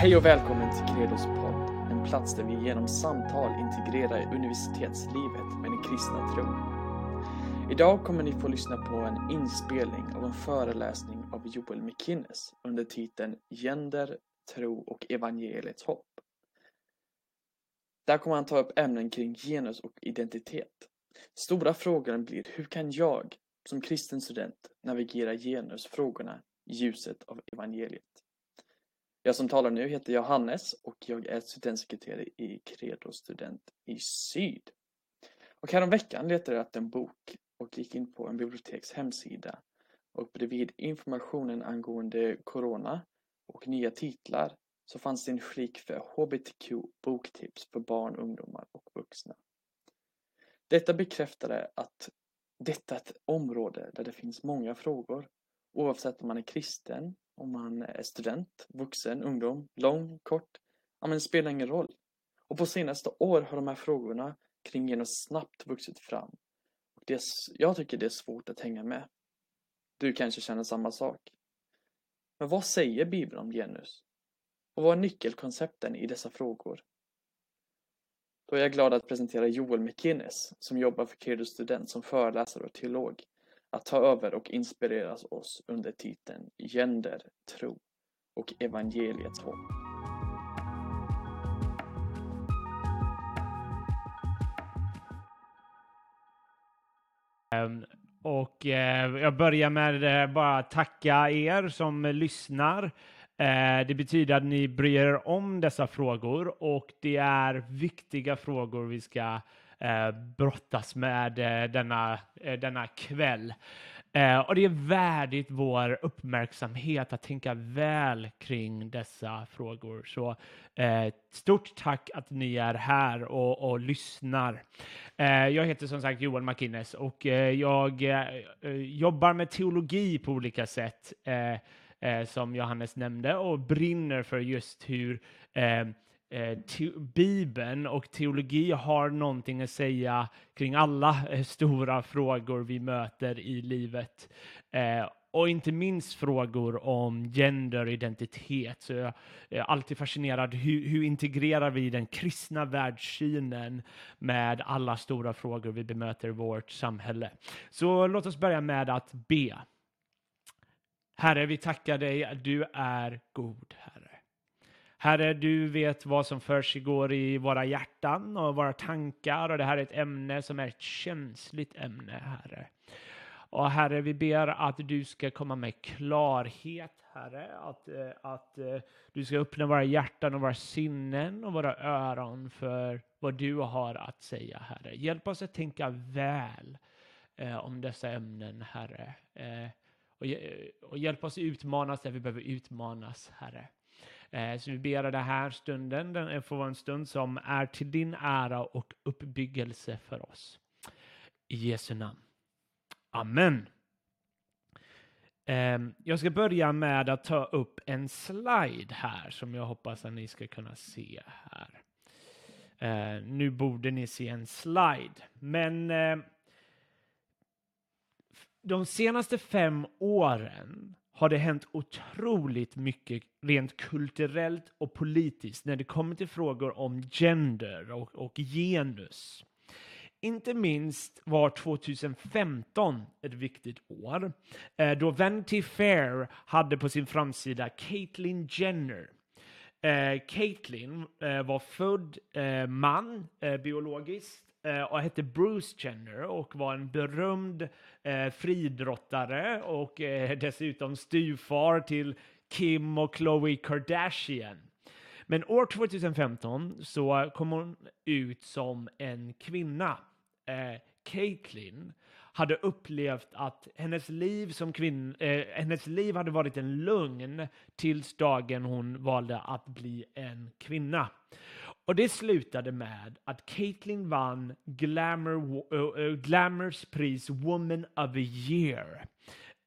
Hej och välkommen till Credos podd, en plats där vi genom samtal integrerar universitetslivet med den kristna tron. Idag kommer ni få lyssna på en inspelning av en föreläsning av Joel McInnes under titeln Gender, tro och evangeliets hopp. Där kommer han ta upp ämnen kring genus och identitet. Stora frågan blir hur kan jag, som kristen student, navigera genusfrågorna i ljuset av evangeliet? Jag som talar nu heter Johannes och jag är studentsekreterare i Credo Student i Syd. Och häromveckan letade jag efter en bok och gick in på en biblioteks hemsida och bredvid informationen angående Corona och nya titlar så fanns det en flik för HBTQ boktips för barn, ungdomar och vuxna. Detta bekräftade att detta är ett område där det finns många frågor oavsett om man är kristen om man är student, vuxen, ungdom, lång, kort. Ja, men det spelar ingen roll. Och på senaste år har de här frågorna kring genus snabbt vuxit fram. Det jag tycker det är svårt att hänga med. Du kanske känner samma sak. Men vad säger Bibeln om genus? Och vad är nyckelkoncepten i dessa frågor? Då är jag glad att presentera Joel McInnes som jobbar för Credo Student som föreläsare och teolog att ta över och inspireras oss under titeln Gender, tro och evangeliets hopp. Ehm, och eh, jag börjar med eh, bara tacka er som lyssnar. Eh, det betyder att ni bryr er om dessa frågor och det är viktiga frågor vi ska eh, brottas med denna, denna kväll. Eh, och det är värdigt vår uppmärksamhet att tänka väl kring dessa frågor. Så eh, stort tack att ni är här och, och lyssnar. Eh, jag heter som sagt Johan McInnes och eh, jag eh, eh, jobbar med teologi på olika sätt eh, eh, som Johannes nämnde och brinner för just hur eh, Bibeln och teologi har någonting att säga kring alla eh, stora frågor vi möter i livet. Eh, och inte minst frågor om genderidentitet. Så jag är alltid fascinerad. Hur, hur integrerar vi den kristna världssynen med alla stora frågor vi bemöter i vårt samhälle? Så låt oss börja med att be. Herre, vi tackar dig. Du är god, Herre. Herre, du vet vad som försiggår i våra hjärtan och våra tankar och det här är ett ämne som är ett känsligt ämne, Herre. Och Herre, vi ber att du ska komma med klarhet, Herre, att, eh, att eh, du ska öppna våra hjärtan och våra sinnen och våra öron för vad du har att säga, Herre. Hjälp oss att tänka väl eh, om dessa ämnen, Herre. Eh, och, eh, och hjälp oss utmanas där vi behöver utmanas, Herre. Eh, så vi ber den här stunden, den eh, får vara en stund som är till din ära och uppbyggelse för oss. I Jesu namn. Amen. Ehm, jag ska börja med att ta upp en slide här som jag hoppas att ni ska kunna se här. Eh, nu borde ni se en slide, men de senaste fem åren har det hänt otroligt mycket rent kulturellt och politiskt när det kommer till frågor om gender och, och genus. Inte minst var 2015 ett viktigt år eh, då Vanity Fair hade på sin framsida Caitlyn Jenner. Eh, Caitlyn eh, var född man biologiskt Eh, och hette Bruce Jenner och var en berömd eh, fridrottare och eh, dessutom styvfar till Kim och Khloe Kardashian. Men år 2015 så kom hon ut som en kvinna. Eh, Caitlyn hade upplevt att hennes liv som kvinna, eh, hennes liv hade varit en lugn tills dagen hon valde att bli en kvinna. Och det slutade med att Caitlyn vann Glamour, uh, Glamours pris Woman of the Year.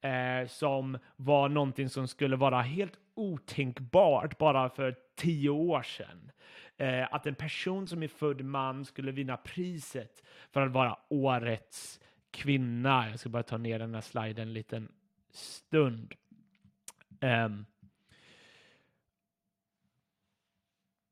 Eh, som var någonting som skulle vara helt otänkbart bara för tio år sedan. Eh, att en person som är född man skulle vinna priset för att vara årets kvinna. Jag ska bara ta ner den här sliden en liten stund. Um,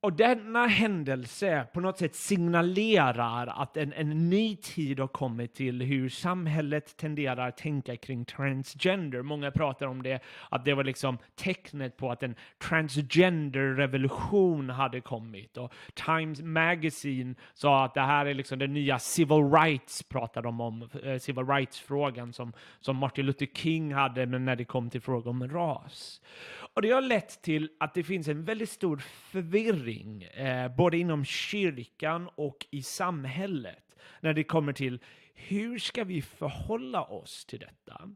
Och denna händelse på något sätt signalerar att en, en ny tid har kommit till hur samhället tenderar att tänka kring transgender. Många pratar om det, att det var liksom tecknet på att en transgender-revolution hade kommit. Och Times Magazine sa att det här är liksom den nya civil rights, pratar de om, eh, civil rights-frågan som, som Martin Luther King hade men när det kom till frågan om ras. Och det har lett till att det finns en väldigt stor förvirring, eh, både inom kyrkan och i samhället, när det kommer till hur ska vi förhålla oss till detta?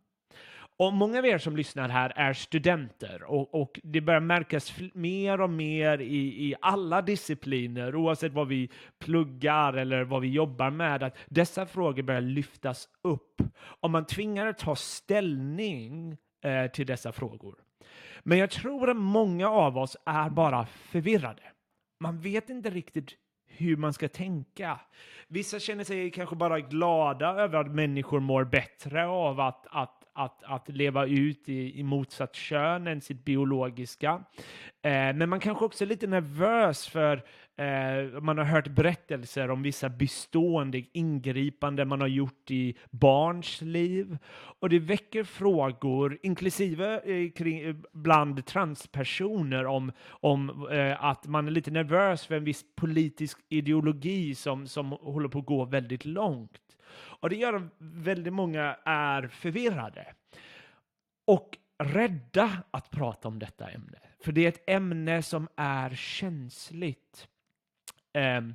Och många av er som lyssnar här är studenter och, och det börjar märkas mer och mer i, i alla discipliner, oavsett vad vi pluggar eller vad vi jobbar med, att dessa frågor börjar lyftas upp. Och man tvingar att ta ställning eh, till dessa frågor. Men jag tror att många av oss är bara förvirrade. Man vet inte riktigt hur man ska tänka. Vissa känner sig kanske bara glada över att människor mår bättre av att, att, att, att leva ut i, i motsatt kön än sitt biologiska. Eh, men man kanske också är lite nervös för Eh, man har hört berättelser om vissa bestående ingripanden man har gjort i barns liv. Och det väcker frågor, inklusive eh, kring, eh, bland transpersoner, om, om eh, att man är lite nervös för en viss politisk ideologi som, som håller på att gå väldigt långt. Och det gör att väldigt många är förvirrade. Och rädda att prata om detta ämne. För det är ett ämne som är känsligt. Ehm,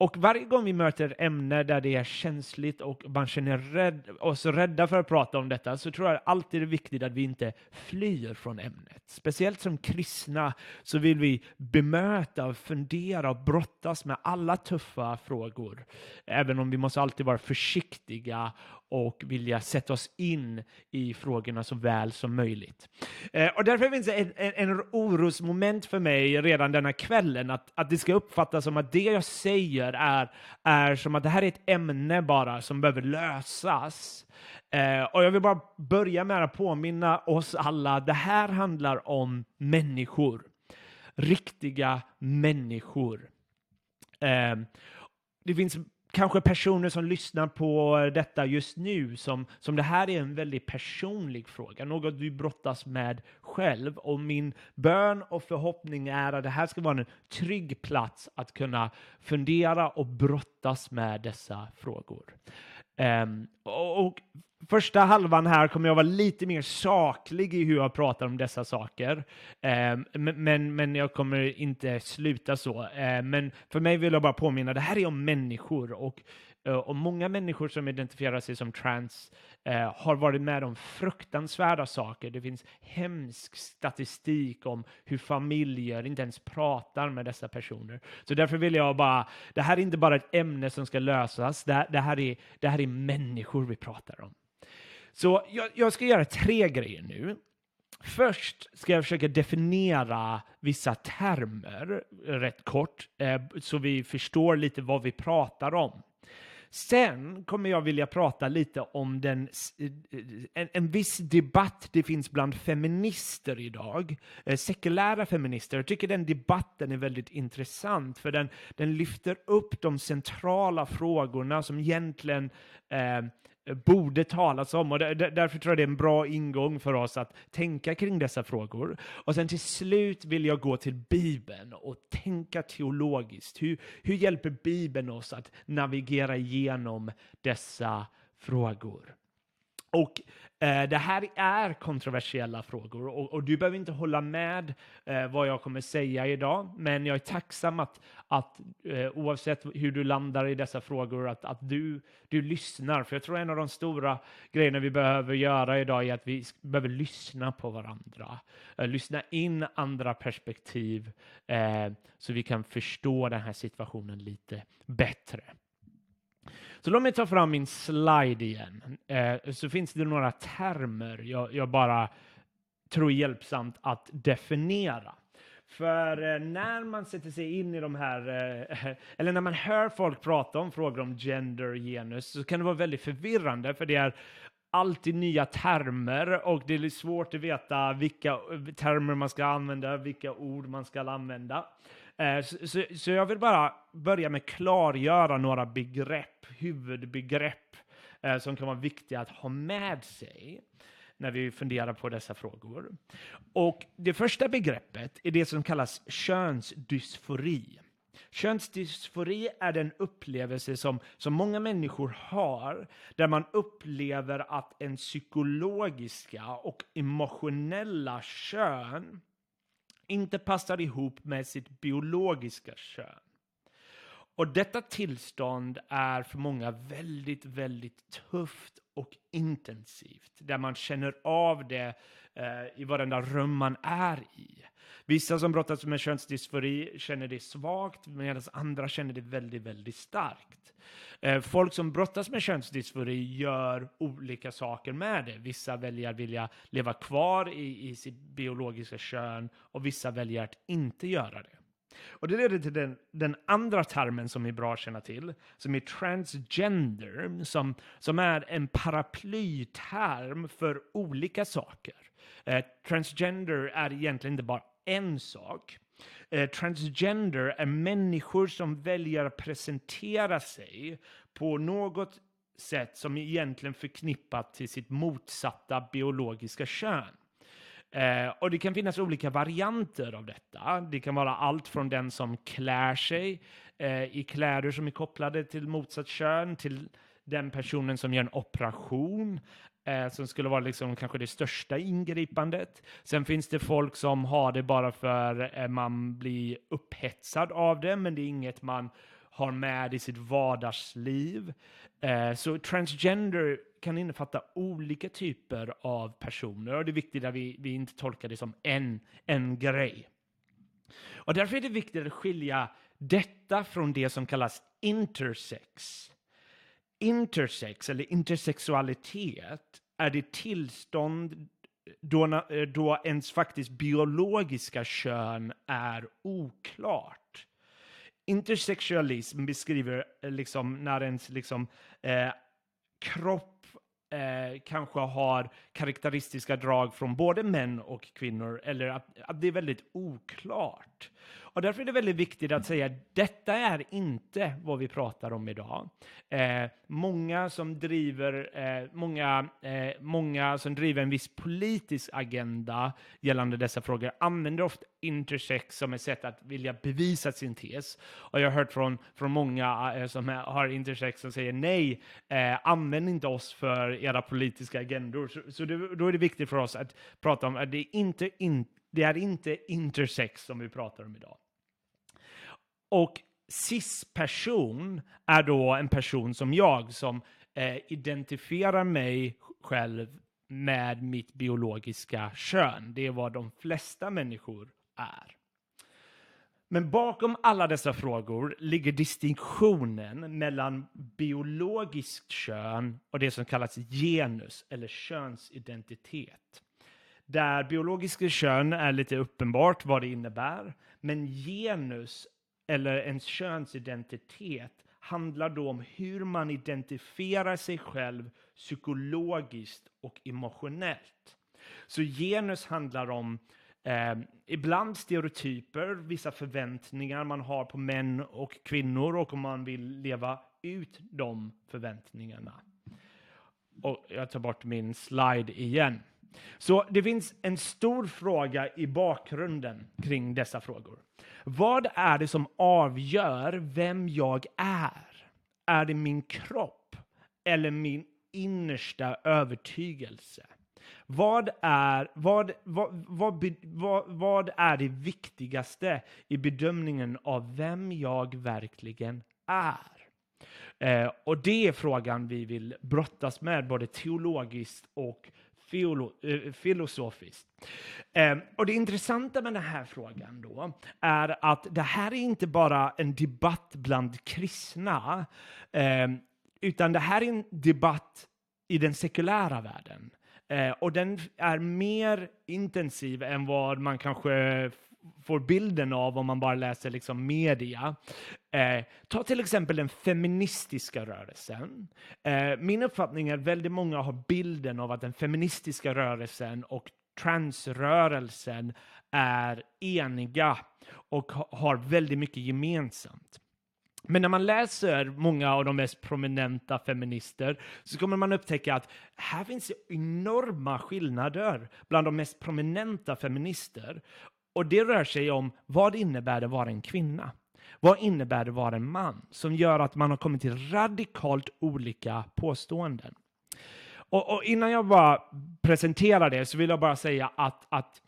och varje gång vi möter ämne där det är känsligt och man känner rädd, oss rädda för att prata om detta så tror jag alltid det är viktigt att vi inte flyr från ämnet. Speciellt som kristna så vill vi bemöta, och fundera och brottas med alla tuffa frågor. Även om vi måste alltid vara försiktiga och vilja sätta oss in i frågorna så väl som möjligt. Eh, och därför finns det en, en, en orosmoment för mig redan denna kvällen, att, att det ska uppfattas som att det jag säger är, är som att det här är ett ämne bara som behöver lösas. Eh, och jag vill bara börja med att påminna oss alla, det här handlar om människor. Riktiga människor. Eh, det finns kanske personer som lyssnar på detta just nu som, som det här är en väldigt personlig fråga, något du brottas med själv. Och min bön och förhoppning är att det här ska vara en trygg plats att kunna fundera och brottas med dessa frågor. Um, och, och Första halvan här kommer jag vara lite mer saklig i hur jag pratar om dessa saker. Um, men, men jag kommer inte sluta så. Eh, men för mig vill jag bara påminna, det här är om människor och, Eh, och många människor som identifierar sig som trans eh, har varit med om fruktansvärda saker. Det finns hemsk statistik om hur familjer inte ens pratar med dessa personer. Så därför vill jag bara, det här är inte bara ett ämne som ska lösas, det, det, här, är, det här är människor vi pratar om. Så jag, jag ska göra tre grejer nu. Först ska jag försöka definiera vissa termer rätt kort, eh, så vi förstår lite vad vi pratar om. Sen kommer jag vilja prata lite om den, eh, en, en viss debatt det finns bland feminister idag, eh, sekulära feminister. Jag tycker den debatten är väldigt intressant, för den, den lyfter upp de centrala frågorna som egentligen eh, Eh, borde talas om och därför tror jag det är en bra ingång för oss att tänka kring dessa frågor. Och sen till slut vill jag gå till Bibeln och tänka teologiskt. Hur, hur hjälper Bibeln oss att navigera igenom dessa frågor? Och Eh, det här är kontroversiella frågor och, och, du behöver inte hålla med eh, vad jag kommer säga idag, men jag är tacksam att, att eh, oavsett hur du landar i dessa frågor, att, att du, du lyssnar. För jag tror en av de stora grejerna vi behöver göra idag är att vi behöver lyssna på varandra. Eh, lyssna in andra perspektiv eh, så vi kan förstå den här situationen lite bättre. Så låt mig ta fram min slide igen. Eh, så finns det några termer jag, jag bara tror är hjälpsamt att definiera. För eh, när man sätter sig in i de här, eh, eller när man hör folk prata om frågor om gender, genus, så kan det vara väldigt förvirrande, för det är alltid nya termer och det är svårt att veta vilka termer man ska använda, vilka ord man ska använda. Eh, så, så, så, jag vill bara börja med klargöra några begrepp, huvudbegrepp, eh, som kan vara viktiga att ha med sig när vi funderar på dessa frågor. Och det första begreppet är det som kallas könsdysfori. Könsdysfori är den upplevelse som, som många människor har, där man upplever att en psykologiska och emotionella kön inte passar ihop med sitt biologiska kön. Och detta tillstånd är för många väldigt, väldigt tufft och intensivt, där man känner av det eh, i varenda rum man är i. Vissa som brottas med könsdysfori känner det svagt, medan andra känner det väldigt, väldigt starkt. Eh, folk som brottas med könsdysfori gör olika saker med det. Vissa väljer att vilja leva kvar i, i sitt biologiska kön och vissa väljer att inte göra det. Och det leder till den, den, andra termen som är bra att känna till, som är transgender, som, som är en paraplyterm för olika saker. Eh, transgender är egentligen inte bara en sak. Eh, transgender är människor som väljer att presentera sig på något sätt som egentligen förknippat till sitt motsatta biologiska kön. Eh, och det kan finnas olika varianter av detta. Det kan vara allt från den som klär sig eh, i kläder som är kopplade till motsatt kön till den personen som gör en operation eh, som skulle vara liksom kanske det största ingripandet. Sen finns det folk som har det bara för eh, man blir upphetsad av det, men det är inget man har med i sitt vardagsliv. Eh, så transgender kan innefatta olika typer av personer och det är viktigt att vi, vi inte tolkar det som en, en grej. Och därför är det viktigt att skilja detta från det som kallas intersex. Intersex, eller intersexualitet, är det tillstånd då, eh, då ens faktiskt biologiska kön är oklart. Intersexualism beskriver eh, liksom när ens liksom, eh, kropp eh, kanske har karaktäristiska drag från både män och kvinnor, eller att, att det är väldigt oklart. Och därför är det väldigt viktigt att säga att detta är inte vad vi pratar om idag. Eh, många som driver, eh, många, eh, många som driver en viss politisk agenda gällande dessa frågor använder ofta intersex som ett sätt att vilja bevisa sin tes. Och jag har hört från, från många eh, som har intersex som säger nej, eh, använd inte oss för era politiska agendor. Så, så det, då är det viktigt för oss att prata om att det inte, inte det är inte intersex som vi pratar om idag. Och cis-person är då en person som jag som eh, identifierar mig själv med mitt biologiska kön. Det är vad de flesta människor är. Men bakom alla dessa frågor ligger distinktionen mellan biologiskt kön och det som kallas genus eller könsidentitet. Där biologiska kön är lite uppenbart vad det innebär, men genus eller ens könsidentitet handlar då om hur man identifierar sig själv psykologiskt och emotionellt. Så genus handlar om eh, ibland stereotyper, vissa förväntningar man har på män och kvinnor och om man vill leva ut de förväntningarna. Och jag tar bort min slide igen. Så det finns en stor fråga i bakgrunden kring dessa frågor. Vad är det som avgör vem jag är? Är det min kropp eller min innersta övertygelse? Vad är, vad, vad, vad, vad, vad är det viktigaste i bedömningen av vem jag verkligen är? Eh, och det är frågan vi vill brottas med, både teologiskt och fiolo, eh, filosofiskt. Eh, och det intressanta med den här frågan då är att det här är inte bara en debatt bland kristna, eh, utan det här är en debatt i den sekulära världen. Eh, och den är mer intensiv än vad man kanske får bilden av om man bara läser liksom media. Eh, ta till exempel den feministiska rörelsen. Eh, min uppfattning är att väldigt många har bilden av att den feministiska rörelsen och transrörelsen är eniga och har väldigt mycket gemensamt. Men när man läser många av de mest prominenta feminister så kommer man upptäcka att här finns enorma skillnader bland de mest prominenta feminister. Och det rör sig om vad innebär det att vara en kvinna? Vad innebär det att vara en man? Som gör att man har kommit till radikalt olika påståenden. Och, och innan jag bara presenterar det så vill jag bara säga att, att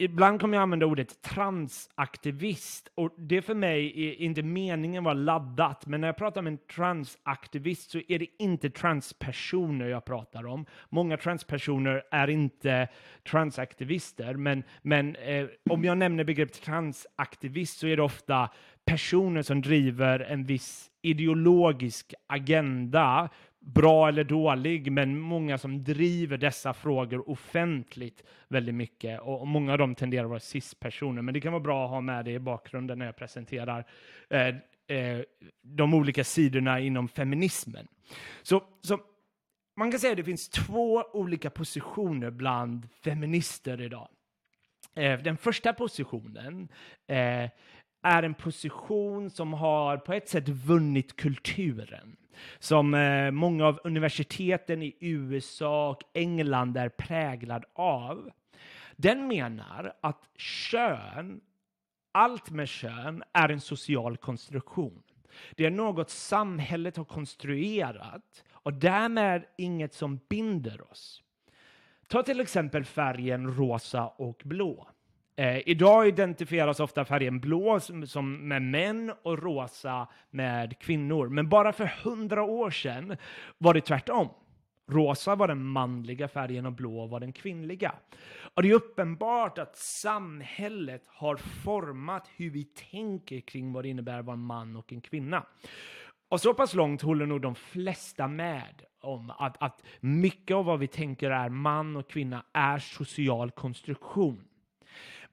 Ibland kommer jag använda ordet transaktivist och det för mig är inte meningen vara laddat, men när jag pratar om en transaktivist så är det inte transpersoner jag pratar om. Många transpersoner är inte transaktivister, men, men eh, om jag nämner begreppet transaktivist så är det ofta personer som driver en viss ideologisk agenda bra eller dålig, men många som driver dessa frågor offentligt väldigt mycket. Och, många av dem tenderar att vara cis-personer, men det kan vara bra att ha med det i bakgrunden när jag presenterar eh, eh, de olika sidorna inom feminismen. Så, så man kan säga att det finns två olika positioner bland feminister idag. Eh, den första positionen eh, är en position som har på ett sätt vunnit kulturen som eh, många av universiteten i USA och England är präglad av. Den menar att kön, allt med kön, är en social konstruktion. Det är något samhället har konstruerat och därmed inget som binder oss. Ta till exempel färgen rosa och blå. Eh, idag identifieras ofta färgen blå som, som, med män och rosa med kvinnor. Men bara för hundra år sedan var det tvärtom. Rosa var den manliga färgen och blå var den kvinnliga. Och det är uppenbart att samhället har format hur vi tänker kring vad det innebär att vara en man och en kvinna. Och så pass långt håller nog de flesta med om att, att mycket av vad vi tänker är man och kvinna är social konstruktion.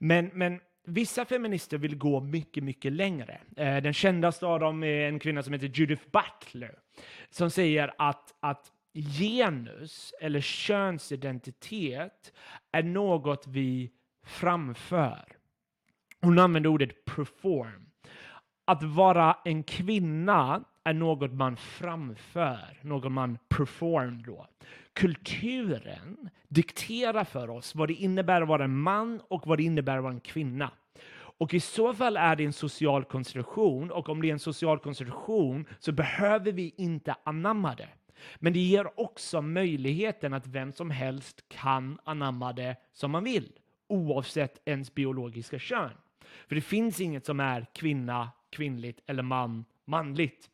Men, men vissa feminister vill gå mycket, mycket längre. Eh, den kändaste av dem är en kvinna som heter Judith Butler som säger att, att genus eller könsidentitet är något vi framför. Hon använder ordet perform. Att vara en kvinna är något man framför, något man perform då. Kulturen dikterar för oss vad det innebär att vara en man och vad det innebär att vara en kvinna. Och i så fall är det en social konstruktion och om det är en social konstruktion så behöver vi inte anamma det. Men det ger också möjligheten att vem som helst kan anamma det som man vill, oavsett ens biologiska kön. För det finns inget som är kvinna, kvinnligt eller man, manligt.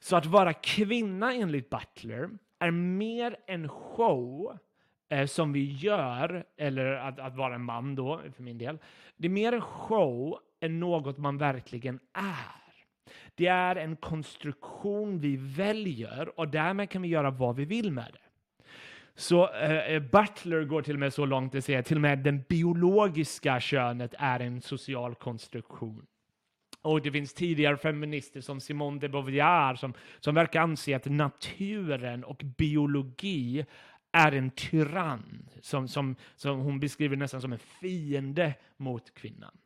Så att vara kvinna enligt Butler är mer en show eh, som vi gör, eller att, att, vara en man då, för min del. Det är mer en show än något man verkligen är. Det är en konstruktion vi väljer och därmed kan vi göra vad vi vill med det. Så eh, eh Butler går till och med så långt att säga att till och med den biologiska könet är en social konstruktion. Och det finns tidigare feminister som Simone de Beauvoir som, som verkar anse att naturen och biologi är en tyrann som, som, som hon beskriver nästan som en fiende mot kvinnan.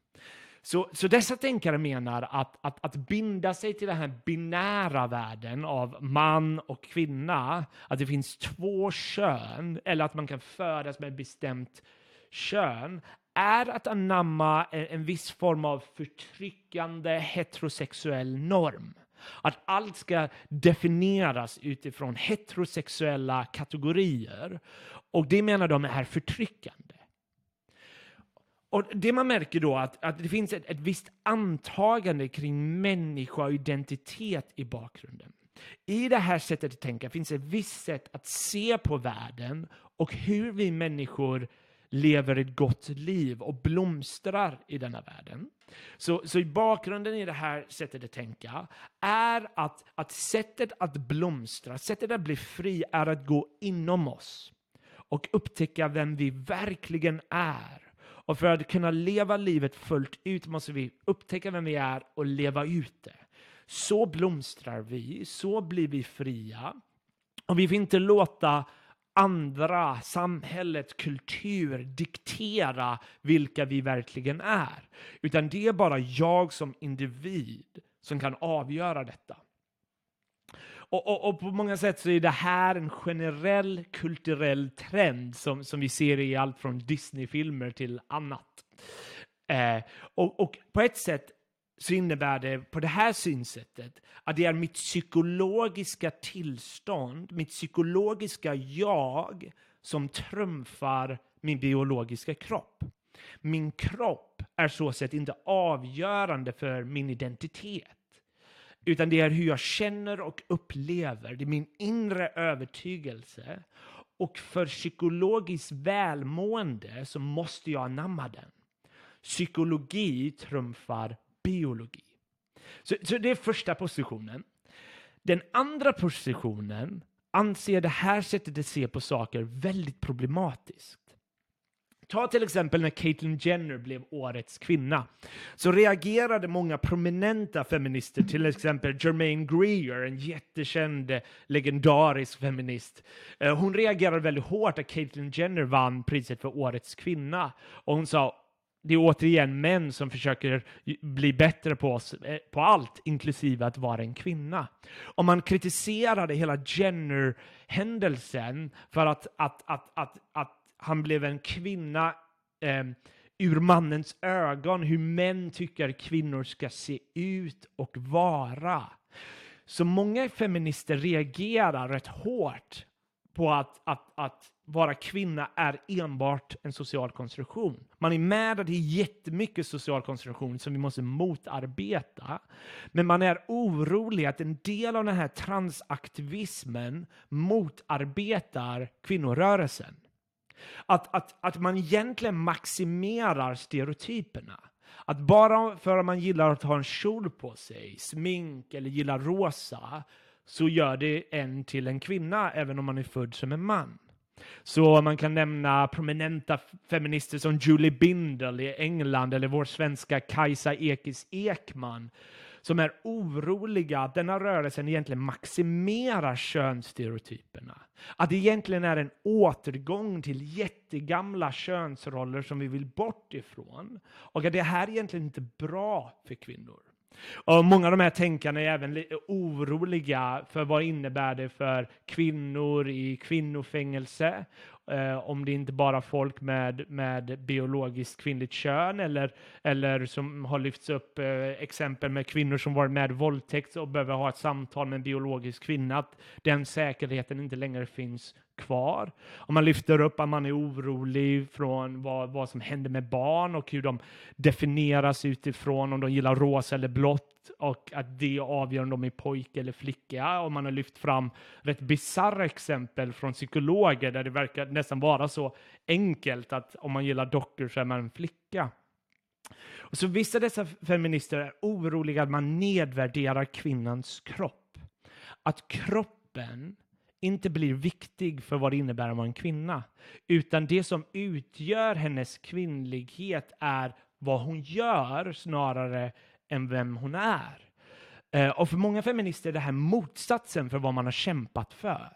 Så, så dessa tänkare menar att, att, att binda sig till den här binära världen av man och kvinna, att det finns två kön, eller att man kan födas med ett bestämt kön, är att anamma en, en viss form av förtryckande heterosexuell norm. Att allt ska definieras utifrån heterosexuella kategorier. Och det menar de är förtryckande. Och det man märker då att, att det finns ett, ett visst antagande kring människa och identitet i bakgrunden. I det här sättet att tänka finns ett visst sätt att se på världen och hur vi människor lever ett gott liv och blomstrar i denna världen. Så, så i bakgrunden i det här sättet att tänka är att, att sättet att blomstra, sättet att bli fri är att gå inom oss och upptäcka vem vi verkligen är. Och för att kunna leva livet fullt ut måste vi upptäcka vem vi är och leva ut det. Så blomstrar vi, så blir vi fria. Och vi får inte låta andra, samhället, kultur diktera vilka vi verkligen är. Utan det är bara jag som individ som kan avgöra detta. Och, och, och, på många sätt så är det här en generell kulturell trend som, som vi ser i allt från Disney-filmer till annat. Eh, och, och på ett sätt så innebär det på det här synsättet att det är mitt psykologiska tillstånd, mitt psykologiska jag som trumfar min biologiska kropp. Min kropp är så sett inte avgörande för min identitet. Utan det är hur jag känner och upplever, det är min inre övertygelse. Och för psykologiskt välmående så måste jag anamma den. Psykologi trumfar biologi. Så, så det är första positionen. Den andra positionen anser det här sättet att se på saker väldigt problematiskt. Ta till exempel när Caitlyn Jenner blev årets kvinna. Så reagerade många prominenta feminister, till exempel Germaine Greer, en jättekänd legendarisk feminist. Eh, hon reagerade väldigt hårt att Caitlyn Jenner vann priset för årets kvinna. Och hon sa det är återigen män som försöker bli bättre på oss, eh, på allt, inklusive att vara en kvinna. Om man kritiserade hela Jenner-händelsen för att, att, att, att, att han blev en kvinna eh, ur mannens ögon, hur män tycker kvinnor ska se ut och vara. Så många feminister reagerar rätt hårt på att, att, att vara kvinna är enbart en social konstruktion. Man är med att det är jättemycket social konstruktion som vi måste motarbeta. Men man är orolig att en del av den här transaktivismen motarbetar kvinnorörelsen. Att, att, att man egentligen maximerar stereotyperna. Att bara för att man gillar att ha en kjol på sig, smink eller gillar rosa, så gör det en till en kvinna, även om man är född som en man. Så man kan nämna prominenta feminister som Julie Bindel i England eller vår svenska Kajsa Ekis Ekman som är oroliga att denna rörelsen egentligen maximerar könsstereotyperna. Att det egentligen är en återgång till jättegamla könsroller som vi vill bort ifrån. Och att det här egentligen inte är bra för kvinnor. Och många av de här tänkarna är även oroliga för vad innebär det för kvinnor i kvinnofängelse eh, om det inte bara folk med, med biologiskt kvinnligt kön eller, eller som har lyfts upp eh, exempel med kvinnor som varit med våldtäkt och behöver ha ett samtal med en biologisk kvinna, att den säkerheten inte längre finns kvar. Om man lyfter upp att man är orolig från vad, vad som händer med barn och hur de definieras utifrån om de gillar rosa eller blått och att det avgör om de är pojke eller flicka. Och man har lyft fram rätt bisarra exempel från psykologer där det verkar nästan vara så enkelt att om man gillar dockor så är man en flicka. Och så vissa dessa feminister är oroliga att man nedvärderar kvinnans kropp. Att kroppen inte blir viktig för vad det innebär att vara en kvinna. Utan det som utgör hennes kvinnlighet är vad hon gör snarare än vem hon är. Eh, och för många feminister är det här motsatsen för vad man har kämpat för.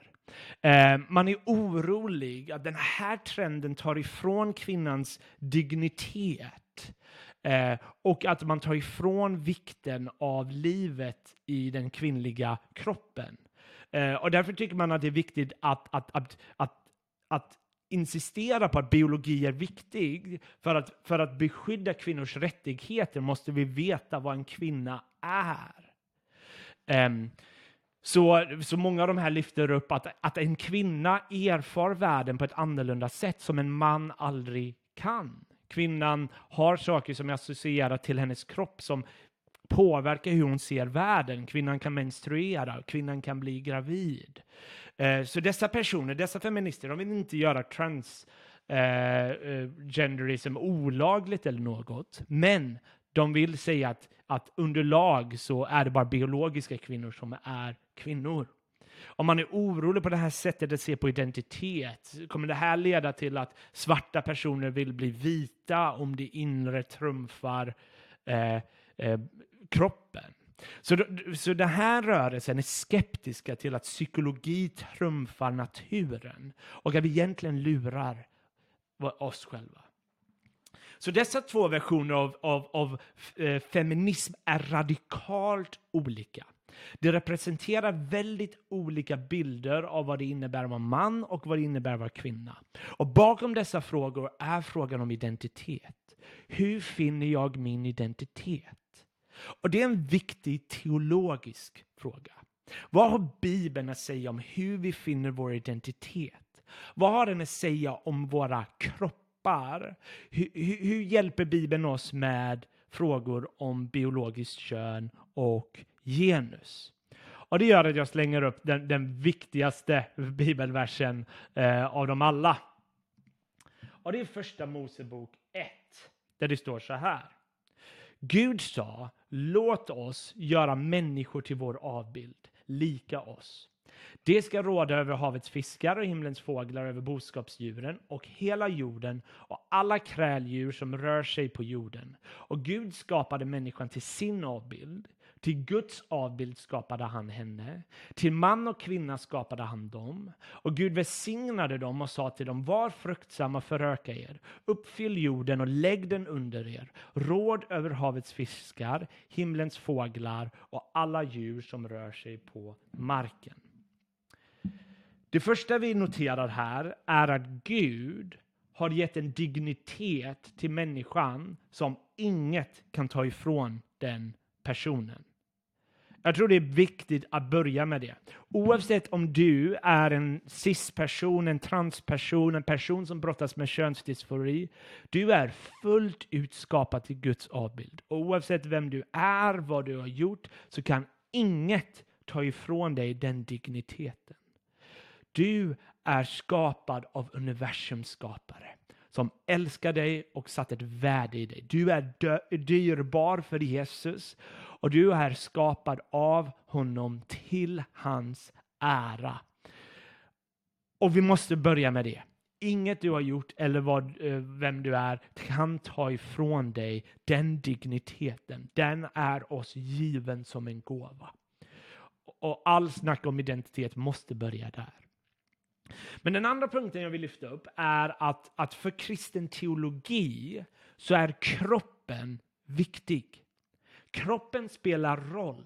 Eh, man är orolig att den här trenden tar ifrån kvinnans dignitet eh, och att man tar ifrån vikten av livet i den kvinnliga kroppen. Eh, och därför tycker man att det är viktigt att, att, att, att, att insistera på att biologi är viktig. För att, för att beskydda kvinnors rättigheter måste vi veta vad en kvinna är. Um, så, så många av de här lyfter upp att, att en kvinna erfar världen på ett annorlunda sätt som en man aldrig kan. Kvinnan har saker som är associerade till hennes kropp som påverkar hur hon ser världen. Kvinnan kan menstruera, kvinnan kan bli gravid. Eh, så dessa personer, dessa feminister, de vill inte göra transgenderism eh, eh olagligt eller något, men de vill säga att, att under lag så är det bara biologiska kvinnor som är kvinnor. Om man är orolig på det här sättet att se på identitet, kommer det här leda till att svarta personer vill bli vita om det inre trumfar eh, eh, kroppen? Så, så den här rörelsen är skeptiska till att psykologi trumfar naturen och att vi egentligen lurar oss själva. Så dessa två versioner av, av, av eh, feminism är radikalt olika. Det representerar väldigt olika bilder av vad det innebär att vara man och vad det innebär att vara kvinna. Och bakom dessa frågor är frågan om identitet. Hur finner jag min identitet? Och det är en viktig teologisk fråga. Vad har Bibeln att säga om hur vi finner vår identitet? Vad har den att säga om våra kroppar? Hur, hur, hur hjälper Bibeln oss med frågor om biologiskt kön och genus? Och det gör att jag slänger upp den, den viktigaste bibelversen eh, av dem alla. Och det är första Mosebok 1, där det står så här. Gud sa, låt oss göra människor till vår avbild, lika oss. Det ska råda över havets fiskar och himlens fåglar, över boskapsdjuren och hela jorden och alla kräldjur som rör sig på jorden. Och Gud skapade människan till sin avbild. Till Guds avbild skapade han henne. Till man och kvinna skapade han dem. Och Gud välsignade dem och sa till dem, var fruktsamma och föröka er. Uppfyll jorden och lägg den under er. Råd över havets fiskar, himlens fåglar och alla djur som rör sig på marken. Det första vi noterar här är att Gud har gett en dignitet till människan som inget kan ta ifrån den personen. Jag tror det är viktigt att börja med det. Oavsett om du är en cis-person, en transperson, en person som brottas med könsdysfori. Du är fullt ut skapad till Guds avbild. Och oavsett vem du är, vad du har gjort, så kan inget ta ifrån dig den digniteten. Du är skapad av universums skapare som älskar dig och satt ett värde i dig. Du är dyrbar för Jesus och du är skapad av honom till hans ära. Och vi måste börja med det. Inget du har gjort eller vad, eh, vem du är kan ta ifrån dig den digniteten. Den är oss given som en gåva. Och all snack om identitet måste börja där. Men den andra punkten jag vill lyfta upp är att, att för kristen teologi så är kroppen viktig. Kroppen spelar roll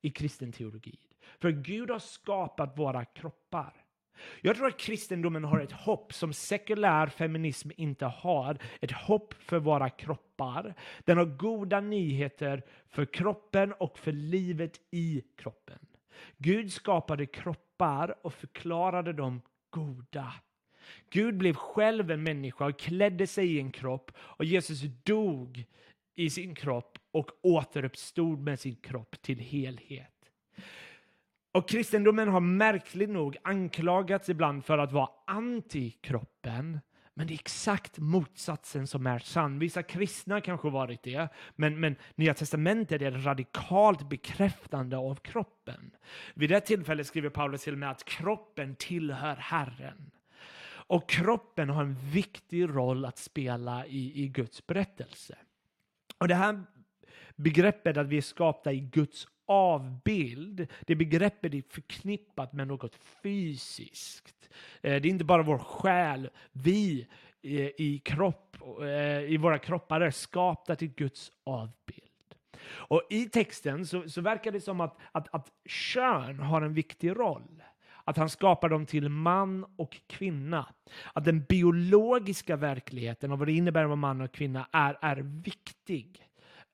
i kristen teologi. För Gud har skapat våra kroppar. Jag tror att kristendomen har ett hopp som sekulär feminism inte har. Ett hopp för våra kroppar. Den har goda nyheter för kroppen och för livet i kroppen. Gud skapade kroppar och förklarade dem goda. Gud blev själv en människa och klädde sig i en kropp och Jesus dog i sin kropp och återuppstod med sin kropp till helhet. Och kristendomen har märkligt nog anklagats ibland för att vara anti-kroppen. Men det är exakt motsatsen som är sann. Vissa kristna kanske varit det, men, men Nya Testamentet är radikalt bekräftande av kroppen. Vid det tillfället skriver Paulus till och med att kroppen tillhör Herren. Och kroppen har en viktig roll att spela i, i Guds berättelse. Och det här begreppet att vi är skapta i Guds avbild, det begreppet är förknippat med något fysiskt. Eh, det är inte bara vår själ. Vi eh, i, kropp, eh, i våra kroppar är skapta till Guds avbild. Och i texten så, så verkar det som att, att, att kön har en viktig roll. Att han skapar dem till man och kvinna. Att den biologiska verkligheten och vad det innebär att vara man och kvinna är, är viktig.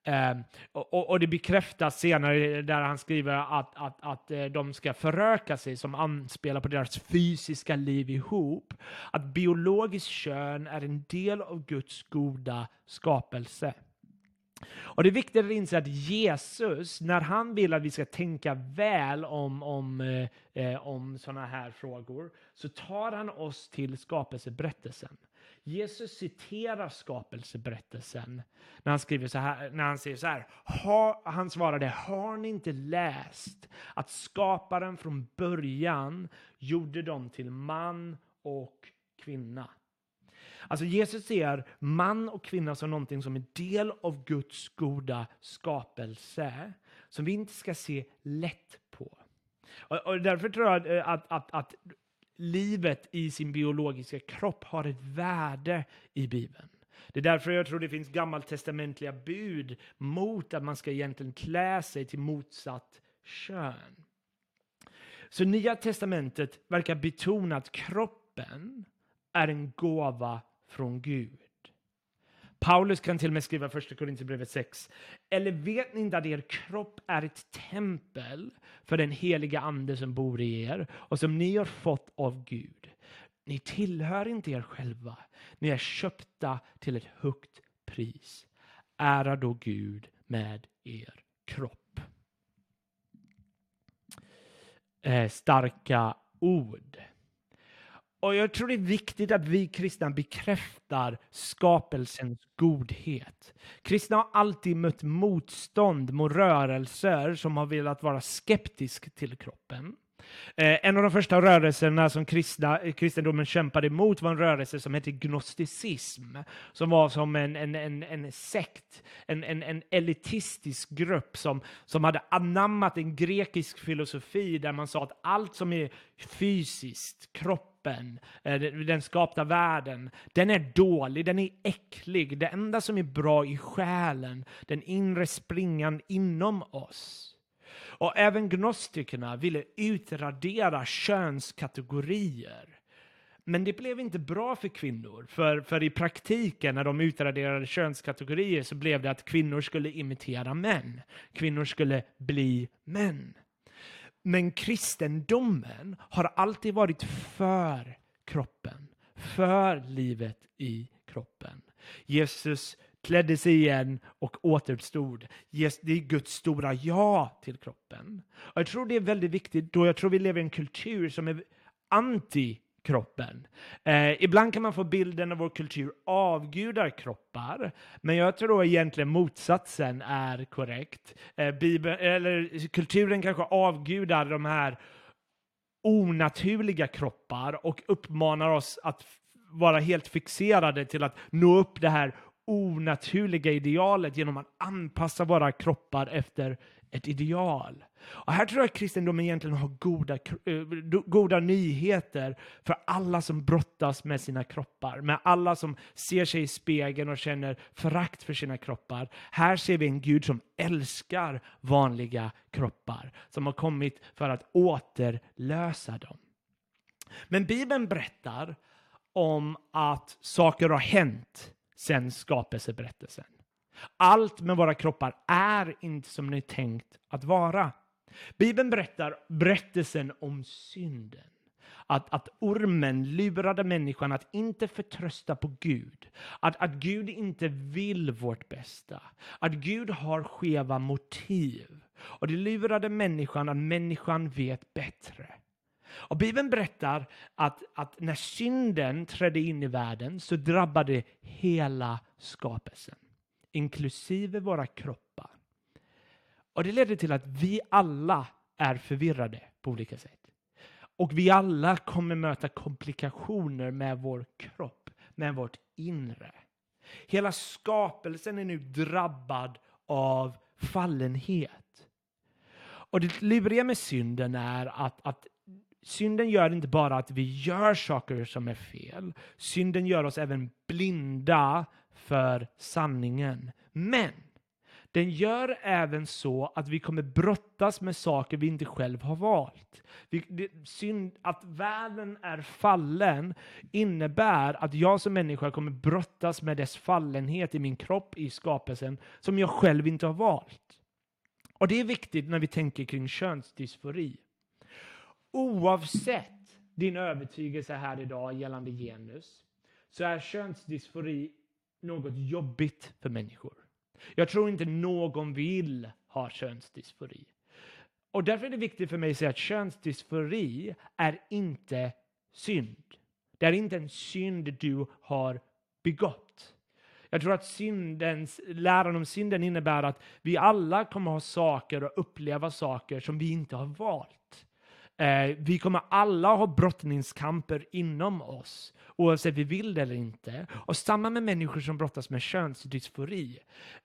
Ehm, och, och, det bekräftas senare där han skriver att, att, att eh, de ska föröka sig som anspelar på deras fysiska liv ihop. Att biologiskt kön är en del av Guds goda skapelse. Och det är viktigt att inse att Jesus, när han vill att vi ska tänka väl om, om, eh, eh om sådana här frågor, så tar han oss till skapelseberättelsen. Jesus citerar skapelseberättelsen när han, skriver så här, när han säger så här. Ha, han svarade, har ni inte läst att skaparen från början gjorde dem till man och kvinna? Alltså Jesus ser man och kvinna som någonting som är del av Guds goda skapelse, som vi inte ska se lätt på. Och, och därför tror jag att, att, att, att livet i sin biologiska kropp har ett värde i Bibeln. Det är därför jag tror det finns gammaltestamentliga bud mot att man ska egentligen klä sig till motsatt kön. Så Nya testamentet verkar betona att kroppen är en gåva från Gud. Paulus kan till och med skriva första Korinthierbrevet 6. Eller vet ni inte att er kropp är ett tempel för den heliga ande som bor i er och som ni har fått av Gud? Ni tillhör inte er själva. Ni är köpta till ett högt pris. Ära då Gud med er kropp. Eh, starka ord. Och jag tror det är viktigt att vi kristna bekräftar skapelsens godhet. Kristna har alltid mött motstånd mot rörelser som har velat vara skeptisk till kroppen. Eh, en av de första rörelserna som kristna, kristendomen kämpade emot var en rörelse som hette gnosticism, som var som en, en, en, en sekt, en, en, en elitistisk grupp som, som hade anammat en grekisk filosofi där man sa att allt som är fysiskt, kroppen, eh, den skapta världen, den är dålig, den är äcklig. Det enda som är bra i själen, den inre springan inom oss. Och även gnostikerna ville utradera könskategorier. Men det blev inte bra för kvinnor, för, för i praktiken när de utraderade könskategorier så blev det att kvinnor skulle imitera män. Kvinnor skulle bli män. Men kristendomen har alltid varit för kroppen, för livet i kroppen. Jesus klädde sig igen och återuppstod. Det är Guds stora ja till kroppen. Och jag tror det är väldigt viktigt då jag tror vi lever i en kultur som är anti kroppen. Eh, ibland kan man få bilden av vår kultur avgudar kroppar, men jag tror egentligen motsatsen är korrekt. Eh, Bibeln, eller kulturen kanske avgudar de här onaturliga kroppar och uppmanar oss att vara helt fixerade till att nå upp det här onaturliga idealet genom att anpassa våra kroppar efter ett ideal. Och här tror jag att kristendomen egentligen har goda, eh, goda nyheter för alla som brottas med sina kroppar, med alla som ser sig i spegeln och känner förakt för sina kroppar. Här ser vi en Gud som älskar vanliga kroppar, som har kommit för att återlösa dem. Men Bibeln berättar om att saker har hänt sen skapelseberättelsen. Allt med våra kroppar är inte som det är tänkt att vara. Bibeln berättar berättelsen om synden. Att, att ormen lurade människan att inte förtrösta på Gud. Att, att Gud inte vill vårt bästa. Att Gud har skeva motiv. Och det lurade människan att människan vet bättre. Och Bibeln berättar att, att när synden trädde in i världen så drabbade hela skapelsen, inklusive våra kroppar. Och det leder till att vi alla är förvirrade på olika sätt. Och vi alla kommer möta komplikationer med vår kropp, med vårt inre. Hela skapelsen är nu drabbad av fallenhet. Och det luriga med synden är att, att synden gör inte bara att vi gör saker som är fel. Synden gör oss även blinda för sanningen. Men den gör även så att vi kommer brottas med saker vi inte själv har valt. Vi, det, synd, att världen är fallen innebär att jag som människa kommer brottas med dess fallenhet i min kropp, i skapelsen, som jag själv inte har valt. Och det är viktigt när vi tänker kring könsdysfori. Oavsett din övertygelse här idag gällande genus så är könsdysfori något jobbigt för människor. Jag tror inte någon vill ha könsdysfori. Och därför är det viktigt för mig att säga att könsdysfori är inte synd. Det är inte en synd du har begått. Jag tror att syndens, läran om synden innebär att vi alla kommer ha saker och uppleva saker som vi inte har valt. Eh, vi kommer alla ha brottningskamper inom oss oavsett vi vill det eller inte. Och samma med människor som brottas med könsdysfori.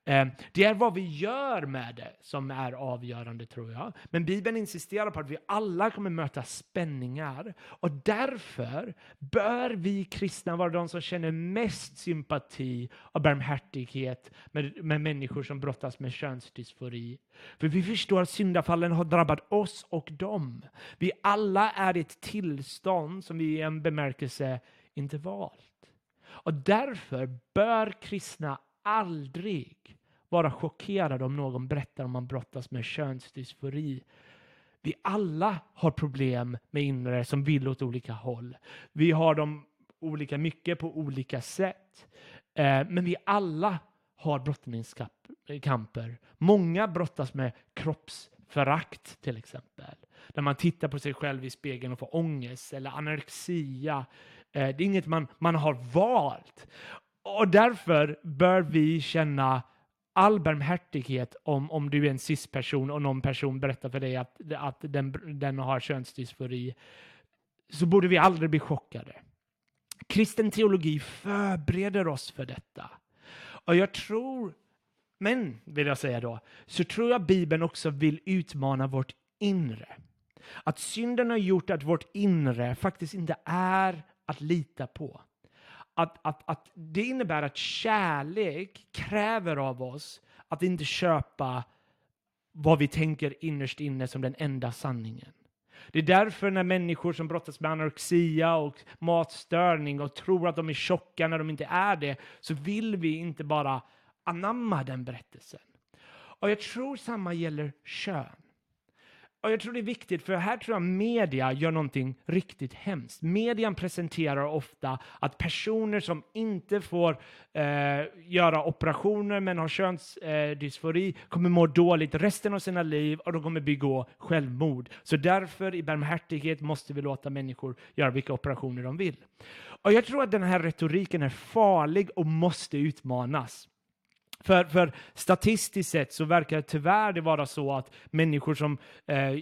Eh, det är vad vi gör med det som är avgörande tror jag. Men Bibeln insisterar på att vi alla kommer möta spänningar. Och därför bör vi kristna vara de som känner mest sympati och barmhärtighet med, med människor som brottas med könsdysfori. För vi förstår att syndafallen har drabbat oss och dem. Vi alla är i ett tillstånd som vi i en bemärkelse inte valt. Och därför bör kristna aldrig vara chockerade om någon berättar om man brottas med könsdysfori. Vi alla har problem med inre som vill åt olika håll. Vi har dem olika mycket på olika sätt. Eh, men vi alla har kamper. Många brottas med kroppsförakt till exempel. Där man tittar på sig själv i spegeln och får ångest eller anorexia eh, det är inget man, man har valt. Och därför bör vi känna all barmhärtighet om, om du är en cis-person och någon person berättar för dig att, att den, den har könsdysfori. Så borde vi aldrig bli chockade. Kristen teologi förbereder oss för detta. Och jag tror, men vill jag säga då, så tror jag Bibeln också vill utmana vårt inre. Att synden har gjort att vårt inre faktiskt inte är att lita på. Att, att, att det innebär att kärlek kräver av oss att inte köpa vad vi tänker innerst inne som den enda sanningen. Det är därför när människor som brottas med anorexia och matstörning och tror att de är tjocka när de inte är det, så vill vi inte bara anamma den berättelsen. Och jag tror samma gäller kön. Och jag tror det är viktigt, för här tror jag media gör någonting riktigt hemskt. Median presenterar ofta att personer som inte får eh, göra operationer men har könsdysfori eh, kommer må dåligt resten av sina liv och de kommer begå självmord. Så därför i barmhärtighet måste vi låta människor göra vilka operationer de vill. Och jag tror att den här retoriken är farlig och måste utmanas. För, för statistiskt sett så verkar det tyvärr det vara så att människor som eh,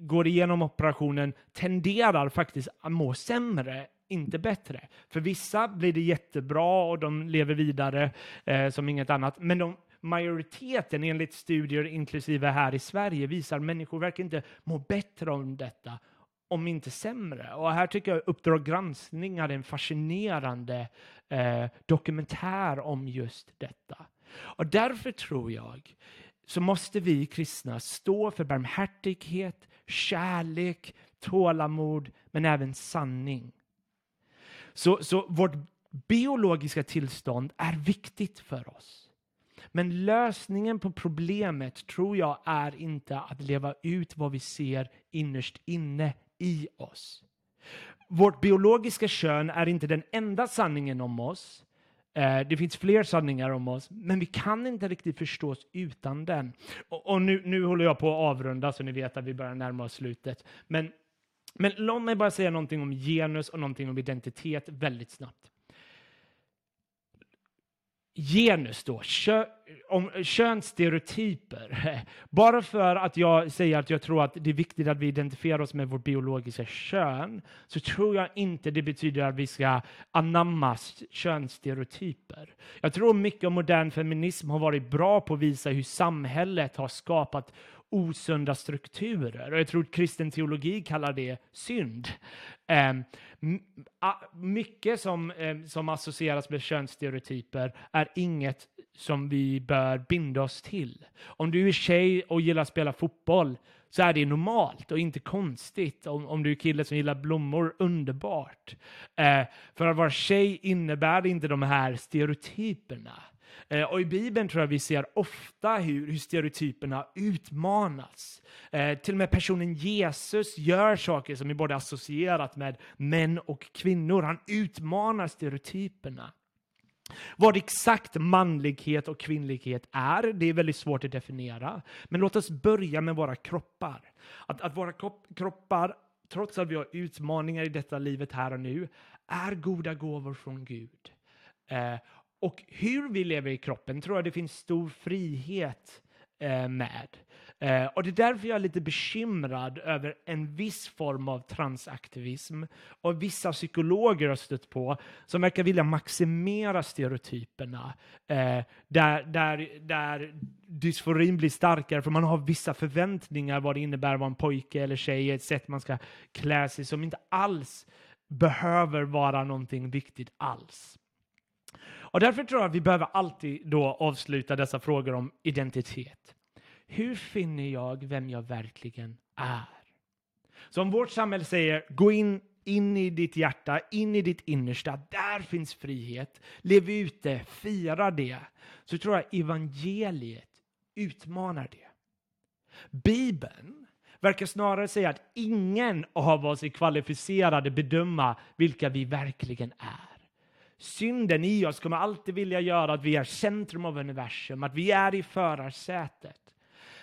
går igenom operationen tenderar faktiskt att må sämre inte bättre. För vissa blir det jättebra och de lever vidare eh, som inget annat. Men de, majoriteten, enligt studier inklusive här i Sverige, visar att människor verkar inte må bättre om detta, om inte sämre. Och här tycker jag Uppdrag granskning är en fascinerande eh, dokumentär om just detta. Och därför tror jag så måste vi kristna stå för barmhärtighet, kärlek, tålamod, men även sanning. Så, så vårt biologiska tillstånd är viktigt för oss. Men lösningen på problemet tror jag är inte att leva ut vad vi ser innerst inne i oss. Vårt biologiska kön är inte den enda sanningen om oss, Eh, det finns fler sanningar om oss, men vi kan inte riktigt förstå oss utan den. Och, och nu, nu håller jag på att avrunda så ni vet att vi börjar närma oss slutet. Men, men låt mig bara säga någonting om genus och någonting om identitet väldigt snabbt genus då, kö, om könsstereotyper. Bara för att jag säger att jag tror att det är viktigt att vi identifierar oss med vårt biologiska kön, så tror jag inte det betyder att vi ska anamma könsstereotyper. Jag tror mycket av modern feminism har varit bra på att visa hur samhället har skapat osunda strukturer. Och jag tror att kristen teologi kallar det synd. Ehm, mycket som, ehm, som associeras med könsstereotyper är inget som vi bör binda oss till. Om du är tjej och gillar att spela fotboll så är det normalt och inte konstigt. Om, om du är kille som gillar blommor, underbart. Eh, för att vara tjej innebär inte de här stereotyperna. Eh, och i Bibeln tror jag vi ser ofta hur, hur stereotyperna utmanas. Eh, till och med personen Jesus gör saker som är både associerat med män och kvinnor. Han utmanar stereotyperna. Vad exakt manlighet och kvinnlighet är, det är väldigt svårt att definiera. Men låt oss börja med våra kroppar. Att, att våra kroppar, trots att vi har utmaningar i detta livet här och nu, är goda gåvor från Gud. Eh, och hur vi lever i kroppen tror jag det finns stor frihet eh, med. Eh, och det är därför jag är lite bekymrad över en viss form av transaktivism och vissa psykologer har stött på som verkar vilja maximera stereotyperna eh, där, där, där dysforin blir starkare för man har vissa förväntningar vad det innebär att vara en pojke eller tjej, ett sätt man ska klä sig som inte alls behöver vara någonting viktigt alls. Och därför tror jag att vi behöver alltid då avsluta dessa frågor om identitet. Hur finner jag vem jag verkligen är? Så om vårt samhälle säger gå in, in i ditt hjärta, in i ditt innersta, där finns frihet. Lev ut det, fira det. Så tror jag evangeliet utmanar det. Bibeln verkar snarare säga att ingen av oss är kvalificerade bedöma vilka vi verkligen är. Synden i oss kommer alltid vilja göra att vi är centrum av universum, att vi är i förarsätet.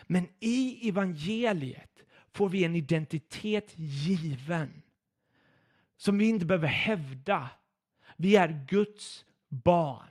Men i evangeliet får vi en identitet given som vi inte behöver hävda. Vi är Guds barn.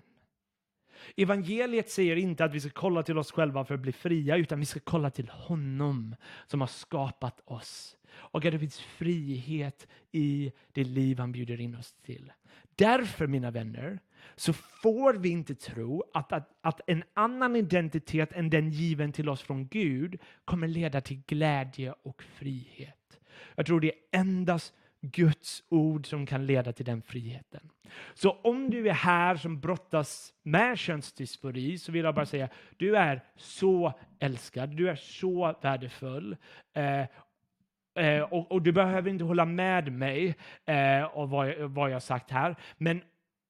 Evangeliet säger inte att vi ska kolla till oss själva för att bli fria, utan vi ska kolla till honom som har skapat oss. Och att det finns frihet i det liv han bjuder in oss till. Därför, mina vänner, så får vi inte tro att, att, att en annan identitet än den given till oss från Gud kommer leda till glädje och frihet. Jag tror det är endast Guds ord som kan leda till den friheten. Så om du är här som brottas med könsdysfori så vill jag bara säga du är så älskad, du är så värdefull. Eh, Eh, och, och, du behöver inte hålla med mig eh, och vad, vad jag sagt här. Men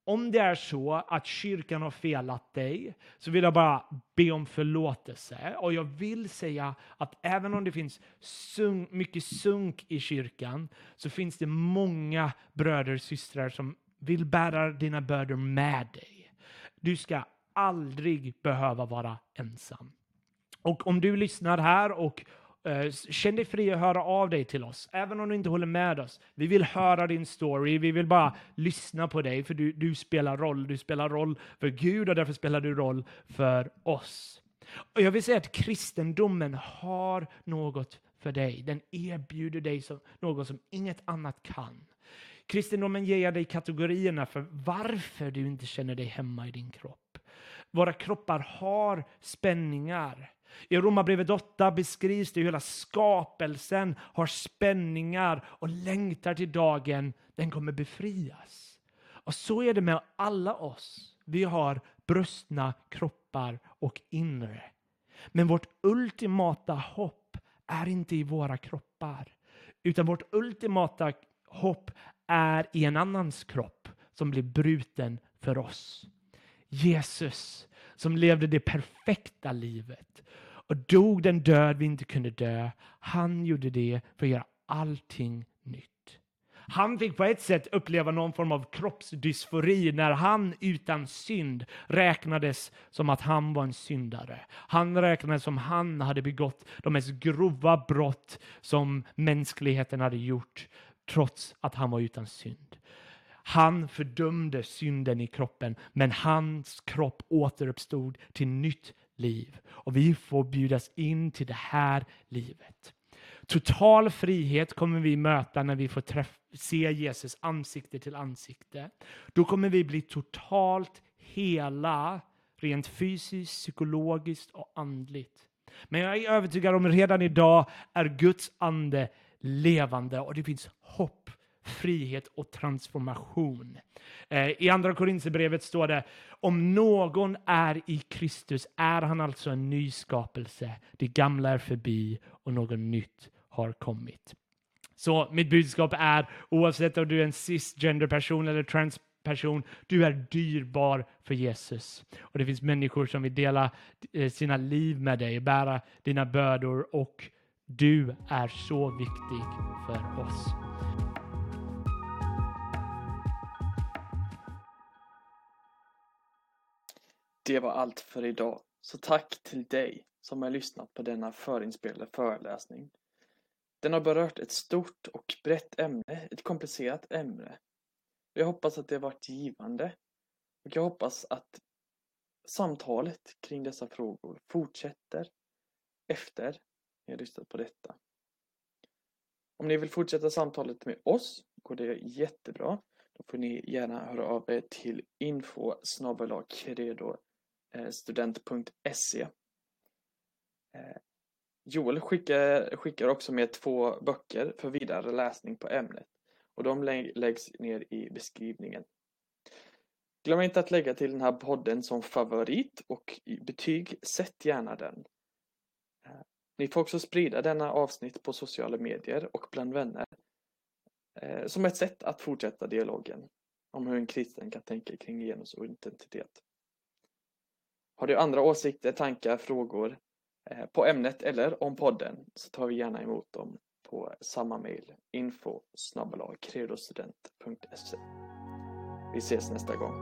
om det är så att kyrkan har felat dig så vill jag bara be om förlåtelse. Och jag vill säga att även om det finns sunk, mycket sunk i kyrkan så finns det många bröder och systrar som vill bära dina bördor med dig. Du ska aldrig behöva vara ensam. Och om du lyssnar här och Eh, känn dig fri att höra av dig till oss, även om du inte håller med oss. Vi vill höra din story, vi vill bara lyssna på dig, för du, du spelar roll. Du spelar roll för Gud och därför spelar du roll för oss. Och jag vill säga att kristendomen har något för dig. Den erbjuder dig som, något som inget annat kan. Kristendomen ger dig kategorierna för varför du inte känner dig hemma i din kropp. Våra kroppar har spänningar. I Romarbrevet 8 beskrivs det hur hela skapelsen har spänningar och längtar till dagen den kommer befrias. Och så är det med alla oss. Vi har brustna kroppar och inre. Men vårt ultimata hopp är inte i våra kroppar, utan vårt ultimata hopp är i en annans kropp som blir bruten för oss. Jesus som levde det perfekta livet och dog den död vi inte kunde dö. Han gjorde det för att göra allting nytt. Han fick på ett sätt uppleva någon form av kroppsdysfori när han utan synd räknades som att han var en syndare. Han räknades som han hade begått de mest grova brott som mänskligheten hade gjort trots att han var utan synd. Han fördömde synden i kroppen, men hans kropp återuppstod till nytt liv. Och vi får bjudas in till det här livet. Total frihet kommer vi möta när vi får se Jesus ansikte till ansikte. Då kommer vi bli totalt hela, rent fysiskt, psykologiskt och andligt. Men jag är övertygad om att redan idag är Guds ande levande och det finns hopp, frihet och transformation. Eh, I andra Korinthierbrevet står det om någon är i Kristus är han alltså en ny skapelse. Det gamla är förbi och något nytt har kommit. Så mitt budskap är oavsett om du är en cisgender person eller transperson, du är dyrbar för Jesus. Och det finns människor som vill dela eh, sina liv med dig, bära dina bördor och du är så viktig för oss. Det var allt för idag. Så tack till dig som har lyssnat på denna förinspelade föreläsning. Den har berört ett stort och brett ämne, ett komplicerat ämne. Jag hoppas att det har varit givande. Och jag hoppas att samtalet kring dessa frågor fortsätter efter ni har lyssnat på detta. Om ni vill fortsätta samtalet med oss går det jättebra. Då får ni gärna höra av er till info Eh, student.se eh, Joel skickar, skickar också med två böcker för vidare läsning på ämnet och de läggs ner i beskrivningen. Glöm inte att lägga till den här podden som favorit och i betyg, sätt gärna den. Eh, ni får också sprida denna avsnitt på sociala medier och bland vänner som ett sätt att fortsätta dialogen om hur en kristen kan tänka kring genus och identitet. Har du andra åsikter, tankar, frågor eh, på ämnet eller om podden så tar vi gärna emot dem på samma mejl info credostudent.se Vi ses nästa gång.